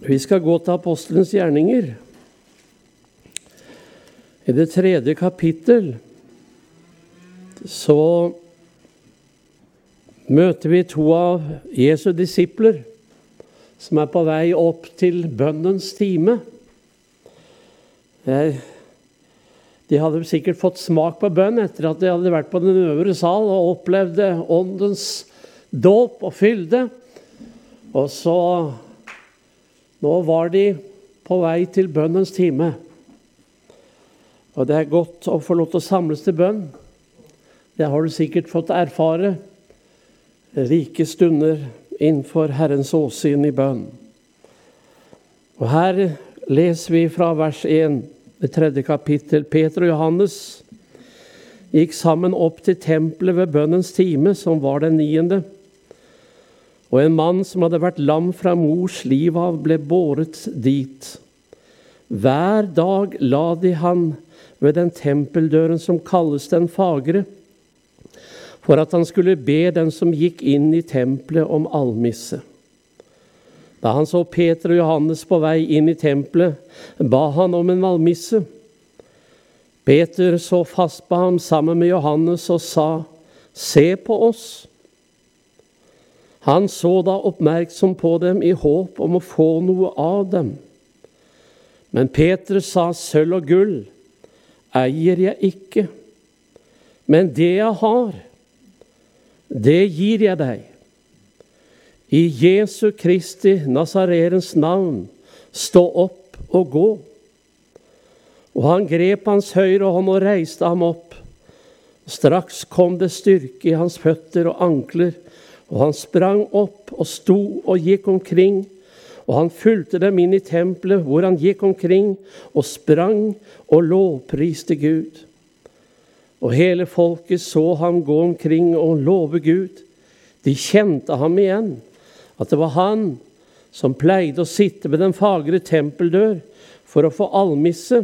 Vi skal gå til apostelens gjerninger. I det tredje kapittel så møter vi to av Jesu disipler som er på vei opp til bønnens time. De hadde sikkert fått smak på bønn etter at de hadde vært på den øvre sal og opplevde åndens dåp og fylde. Og så Nå var de på vei til bønnens time. Og det er godt å få lov til å samles til bønn. Det har du sikkert fått erfare. Rike stunder innenfor Herrens åsyn i bønn. Og Her leser vi fra vers 1, det tredje kapittel. Peter og Johannes gikk sammen opp til tempelet ved bønnens time, som var den niende. Og en mann som hadde vært lam fra mors liv av, ble båret dit. Hver dag la de han ved den tempeldøren som kalles Den fagre, for at han skulle be den som gikk inn i tempelet, om almisse. Da han så Peter og Johannes på vei inn i tempelet, ba han om en almisse. Peter så fast på ham sammen med Johannes og sa, Se på oss. Han så da oppmerksom på dem i håp om å få noe av dem. Men Peter sa, Sølv og gull eier jeg ikke, men det jeg har, det gir jeg deg. I Jesu Kristi Nazarerens navn, stå opp og gå. Og han grep hans høyre hånd og reiste ham opp. Straks kom det styrke i hans føtter og ankler, og han sprang opp og sto og gikk omkring. Og han fulgte dem inn i tempelet, hvor han gikk omkring og sprang og lovpriste Gud. Og hele folket så ham gå omkring og love Gud. De kjente ham igjen, at det var han som pleide å sitte ved den fagre tempeldør for å få almisse.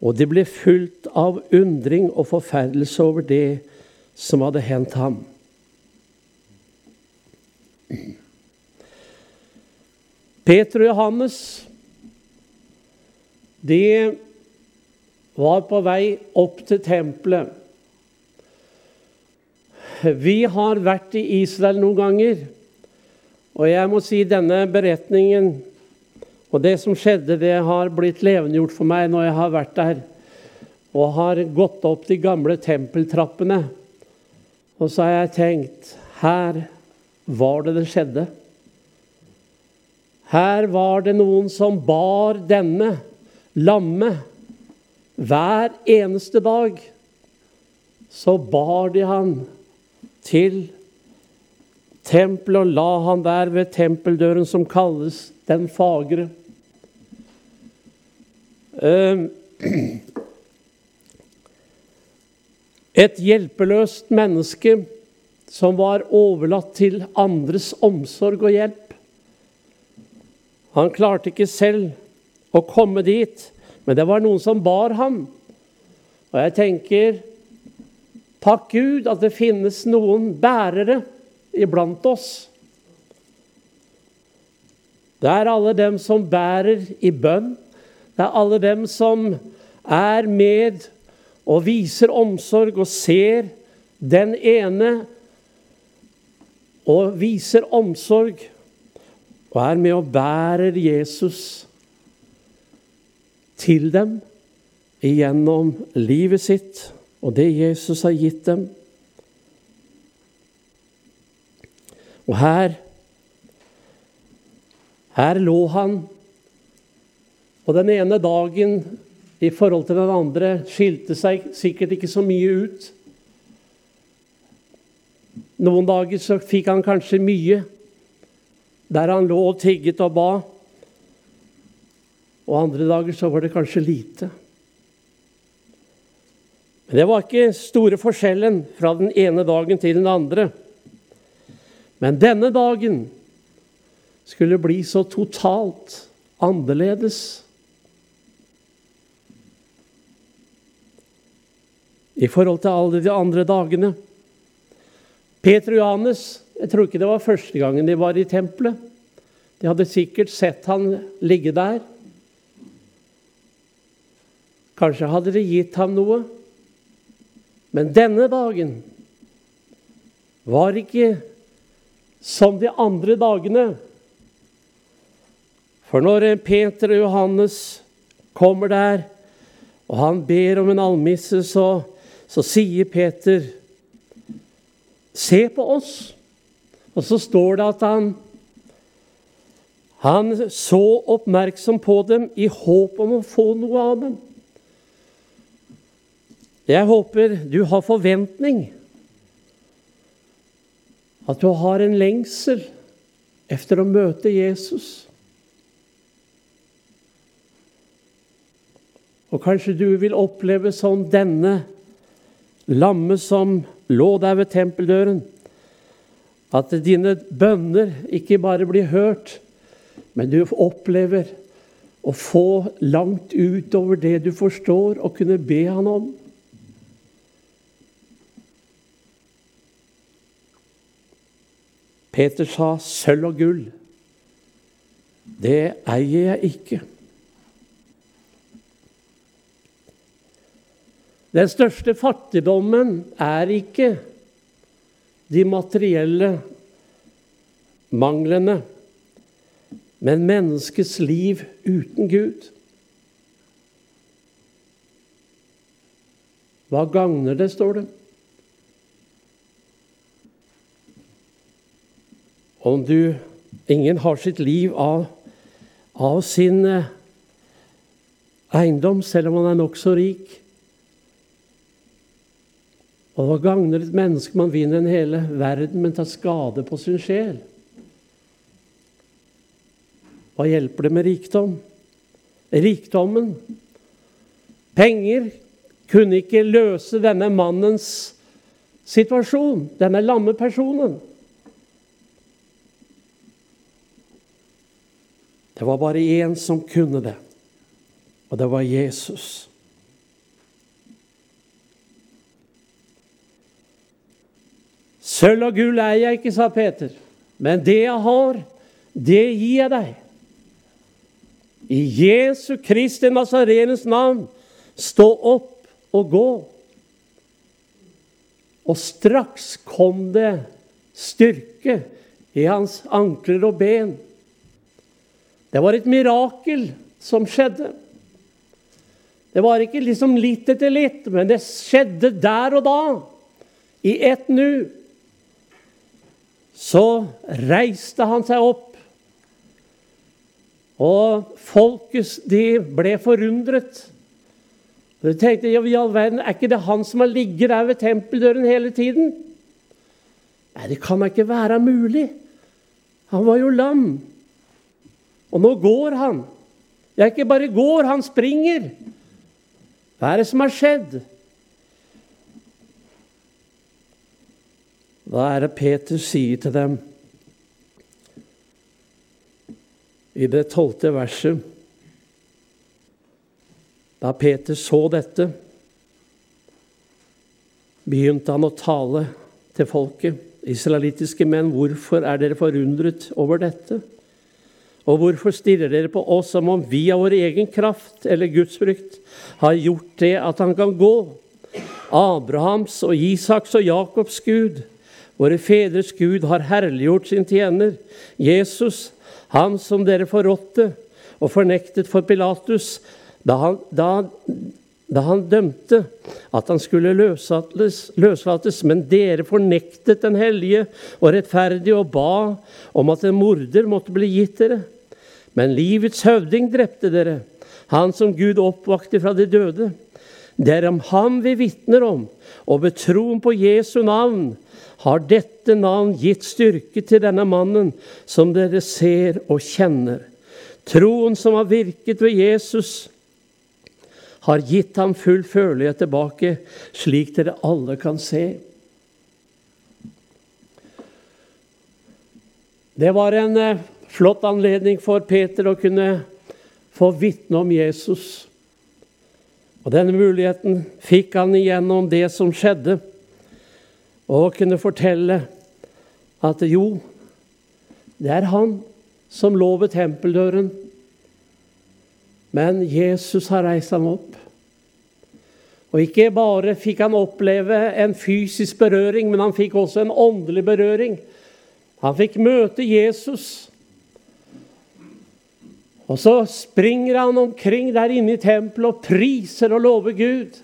Og de ble fulgt av undring og forferdelse over det som hadde hendt ham. Peter og Johannes de var på vei opp til tempelet. Vi har vært i Israel noen ganger, og jeg må si denne beretningen og det som skjedde, det har blitt levendegjort for meg når jeg har vært der og har gått opp de gamle tempeltrappene. Og så har jeg tenkt her var det det skjedde. Her var det noen som bar denne lamme hver eneste dag. Så bar de han til tempelet og la han der ved tempeldøren som kalles Den fagre. Ehm, et hjelpeløst menneske som var overlatt til andres omsorg og hjelp. Han klarte ikke selv å komme dit, men det var noen som bar ham. Og jeg tenker Takk Gud at det finnes noen bærere iblant oss. Det er alle dem som bærer i bønn. Det er alle dem som er med og viser omsorg og ser den ene og viser omsorg og er med og bærer Jesus til dem gjennom livet sitt og det Jesus har gitt dem. Og her her lå han, og den ene dagen i forhold til den andre skilte seg sikkert ikke så mye ut. Noen dager så fikk han kanskje mye, der han lå og tigget og ba. Og andre dager så var det kanskje lite. Men det var ikke store forskjellen fra den ene dagen til den andre. Men denne dagen skulle bli så totalt annerledes. I forhold til alle de andre dagene. Peter og Johannes jeg tror ikke det var første gangen de var i tempelet. De hadde sikkert sett han ligge der. Kanskje hadde de gitt ham noe. Men denne dagen var ikke som de andre dagene. For når Peter og Johannes kommer der, og han ber om en almisse, så, så sier Peter, 'Se på oss.' Og så står det at han han så oppmerksom på dem i håp om å få noe av dem. Jeg håper du har forventning, at du har en lengsel efter å møte Jesus. Og kanskje du vil oppleve som denne lamme som lå der ved tempeldøren, at dine bønner ikke bare blir hørt, men du opplever å få langt utover det du forstår, og kunne be han om. Peter sa, 'Sølv og gull, det eier jeg ikke.' Den største fattigdommen er ikke de materielle manglene, men menneskets liv uten Gud. Hva gagner det, står det? Om du Ingen har sitt liv av, av sin eh, eiendom, selv om han er nokså rik. Og hva gagner et menneske man vinner en hele verden, men tar skade på sin sjel? Hva hjelper det med rikdom? Rikdommen, penger, kunne ikke løse denne mannens situasjon, denne lamme personen. Det var bare én som kunne det, og det var Jesus. Sølv og gull er jeg ikke, sa Peter, men det jeg har, det gir jeg deg. I Jesu Kristi Nazarenes navn, stå opp og gå. Og straks kom det styrke i hans ankler og ben. Det var et mirakel som skjedde. Det var ikke liksom litt etter litt, men det skjedde der og da. I ett nu. Så reiste han seg opp. Og folket de ble forundret. De tenkte ja, i all verden, er ikke det han som har ligget der ved tempeldøren hele tiden? Nei, det kan da ikke være mulig. Han var jo lam. Og nå går han. Ja, ikke bare går, han springer. Hva er det som har skjedd? Hva er det Peter sier til dem i det tolvte verset? Da Peter så dette, begynte han å tale til folket. Israelittiske menn, hvorfor er dere forundret over dette? Og hvorfor stirrer dere på oss som om vi av vår egen kraft eller Guds frykt har gjort det at han kan gå? Abrahams og Isaks og Jakobs Gud, våre fedres Gud, har herliggjort sin tjener, Jesus, han som dere forrådte og fornektet for Pilatus da han, da, da han dømte at han skulle løslates, men dere fornektet den hellige og rettferdige og ba om at en morder måtte bli gitt dere. Men livets høvding drepte dere, han som Gud oppvakte fra de døde. Det er om ham vi vitner om, og ved troen på Jesu navn har dette navn gitt styrke til denne mannen, som dere ser og kjenner. Troen som har virket ved Jesus, har gitt ham full følelighet tilbake, slik dere alle kan se. Det var en eh, flott anledning for Peter å kunne få vitne om Jesus. Og Denne muligheten fikk han igjennom det som skjedde, og kunne fortelle at jo, det er han. som lå ved tempeldøren. Men Jesus har reist ham opp. Og ikke bare fikk han oppleve en fysisk berøring, men han fikk også en åndelig berøring. Han fikk møte Jesus. Og så springer han omkring der inne i tempelet og priser og lover Gud.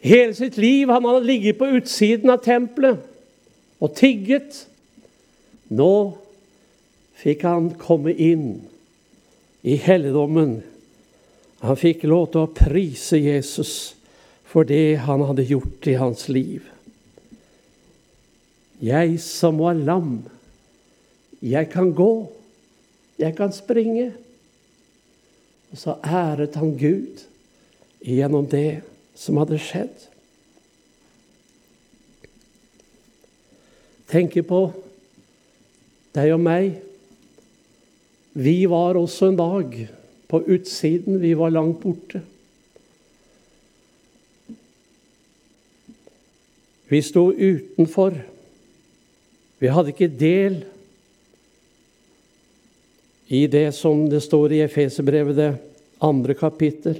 Hele sitt liv han hadde ligget på utsiden av tempelet og tigget. Nå fikk han komme inn i helligdommen. Han fikk lov til å prise Jesus for det han hadde gjort i hans liv. Jeg som var lam, jeg kan gå. Jeg kan springe. Og så æret han Gud gjennom det som hadde skjedd. Tenker på deg og meg. Vi var også en dag på utsiden. Vi var langt borte. Vi sto utenfor. Vi hadde ikke del i det som det står i Efeserbrevet, det andre kapittel.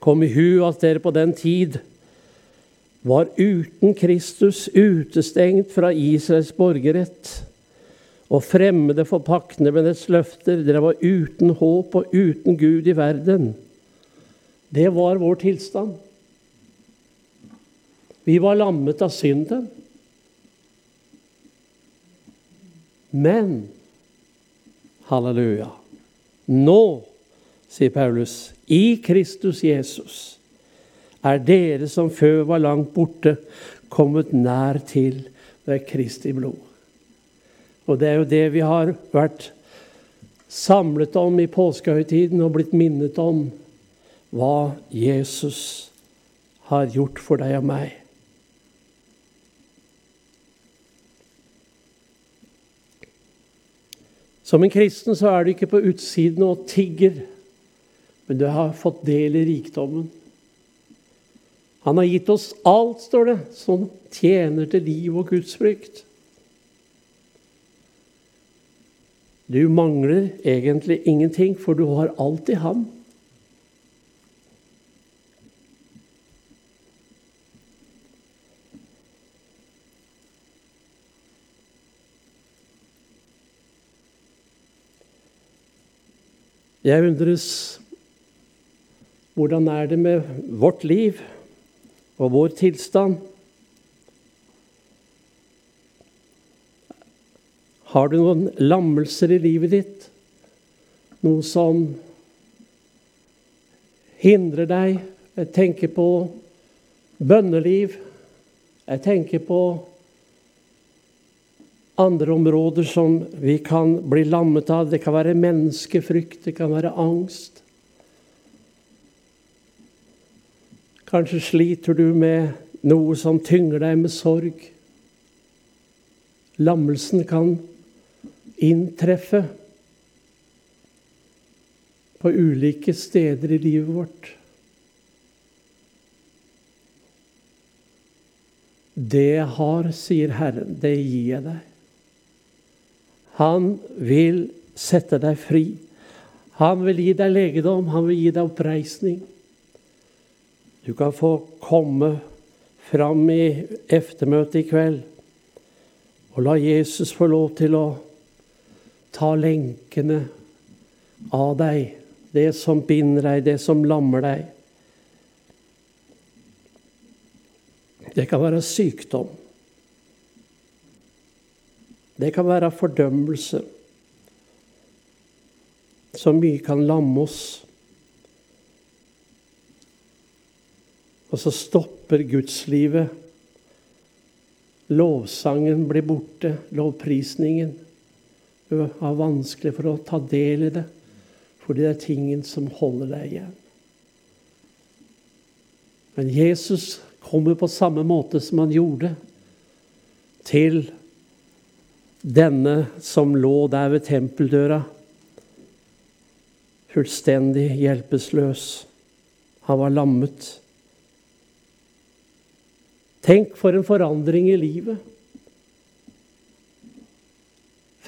Kom i hu at dere på den tid var uten Kristus, utestengt fra Israels borgerrett og fremmede for paktene med dets løfter. Dere var uten håp og uten Gud i verden. Det var vår tilstand. Vi var lammet av synden. Men halleluja Nå, sier Paulus, i Kristus Jesus er dere som før var langt borte, kommet nær til ved Kristi blod. Og det er jo det vi har vært samlet om i påskehøytiden og blitt minnet om hva Jesus har gjort for deg og meg. Som en kristen så er du ikke på utsiden og tigger, men du har fått del i rikdommen. Han har gitt oss alt, står det, som tjener til liv og Guds frykt. Du mangler egentlig ingenting, for du har alt i ham. Jeg undres hvordan er det med vårt liv og vår tilstand? Har du noen lammelser i livet ditt? Noe som hindrer deg? Jeg tenker på bønneliv. Jeg tenker på andre områder som vi kan bli lammet av. Det kan være menneskefrykt, det kan være angst. Kanskje sliter du med noe som tynger deg med sorg. Lammelsen kan inntreffe på ulike steder i livet vårt. Det jeg har, sier Herren, det gir jeg deg. Han vil sette deg fri. Han vil gi deg legedom, han vil gi deg oppreisning. Du kan få komme fram i eftermøtet i kveld og la Jesus få lov til å ta lenkene av deg, det som binder deg, det som lammer deg. Det kan være sykdom. Det kan være fordømmelse. Så mye kan lamme oss. Og så stopper gudslivet. Lovsangen blir borte, lovprisningen. Du har vanskelig for å ta del i det, fordi det er tingen som holder deg igjen. Men Jesus kommer på samme måte som han gjorde, til denne som lå der ved tempeldøra, fullstendig hjelpeløs. Han var lammet. Tenk for en forandring i livet.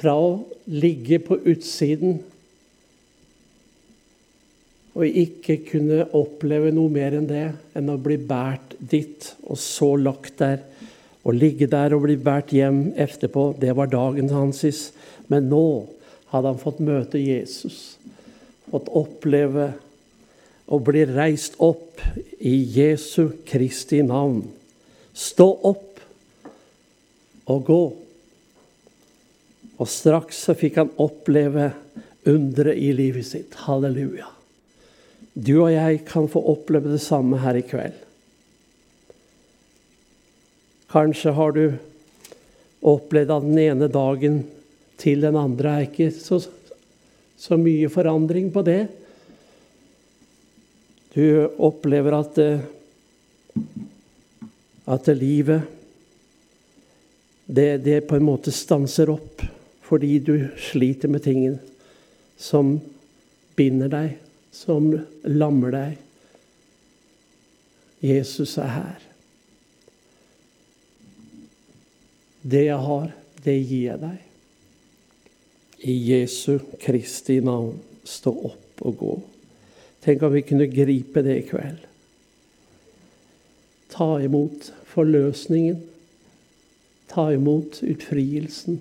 Fra å ligge på utsiden og ikke kunne oppleve noe mer enn det, enn å bli båret dit, og så lagt der. Å ligge der og bli båret hjem etterpå, det var dagen hans. Men nå hadde han fått møte Jesus, fått oppleve å bli reist opp i Jesu Kristi navn. Stå opp og gå. Og straks så fikk han oppleve underet i livet sitt. Halleluja. Du og jeg kan få oppleve det samme her i kveld. Kanskje har du opplevd at den ene dagen til den andre er ikke så, så mye forandring på det. Du opplever at, at livet det, det på en måte stanser opp fordi du sliter med tingen som binder deg, som lammer deg. Jesus er her. Det jeg har, det gir jeg deg. I Jesu Kristi navn, stå opp og gå. Tenk om vi kunne gripe det i kveld. Ta imot forløsningen. Ta imot utfrielsen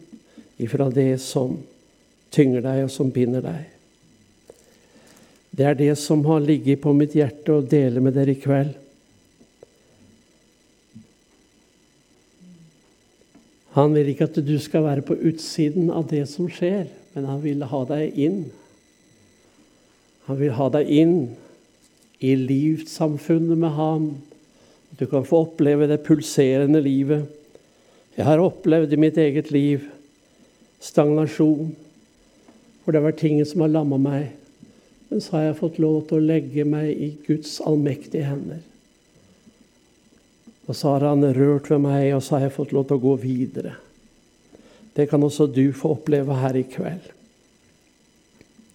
ifra det som tynger deg, og som binder deg. Det er det som har ligget på mitt hjerte å dele med dere i kveld. Han vil ikke at du skal være på utsiden av det som skjer, men han vil ha deg inn. Han vil ha deg inn i livssamfunnet med ham. Du kan få oppleve det pulserende livet. Jeg har opplevd i mitt eget liv stagnasjon, for det har vært ting som har lamma meg. Men så har jeg fått lov til å legge meg i Guds allmektige hender. Og så har han rørt ved meg, og så har jeg fått lov til å gå videre. Det kan også du få oppleve her i kveld.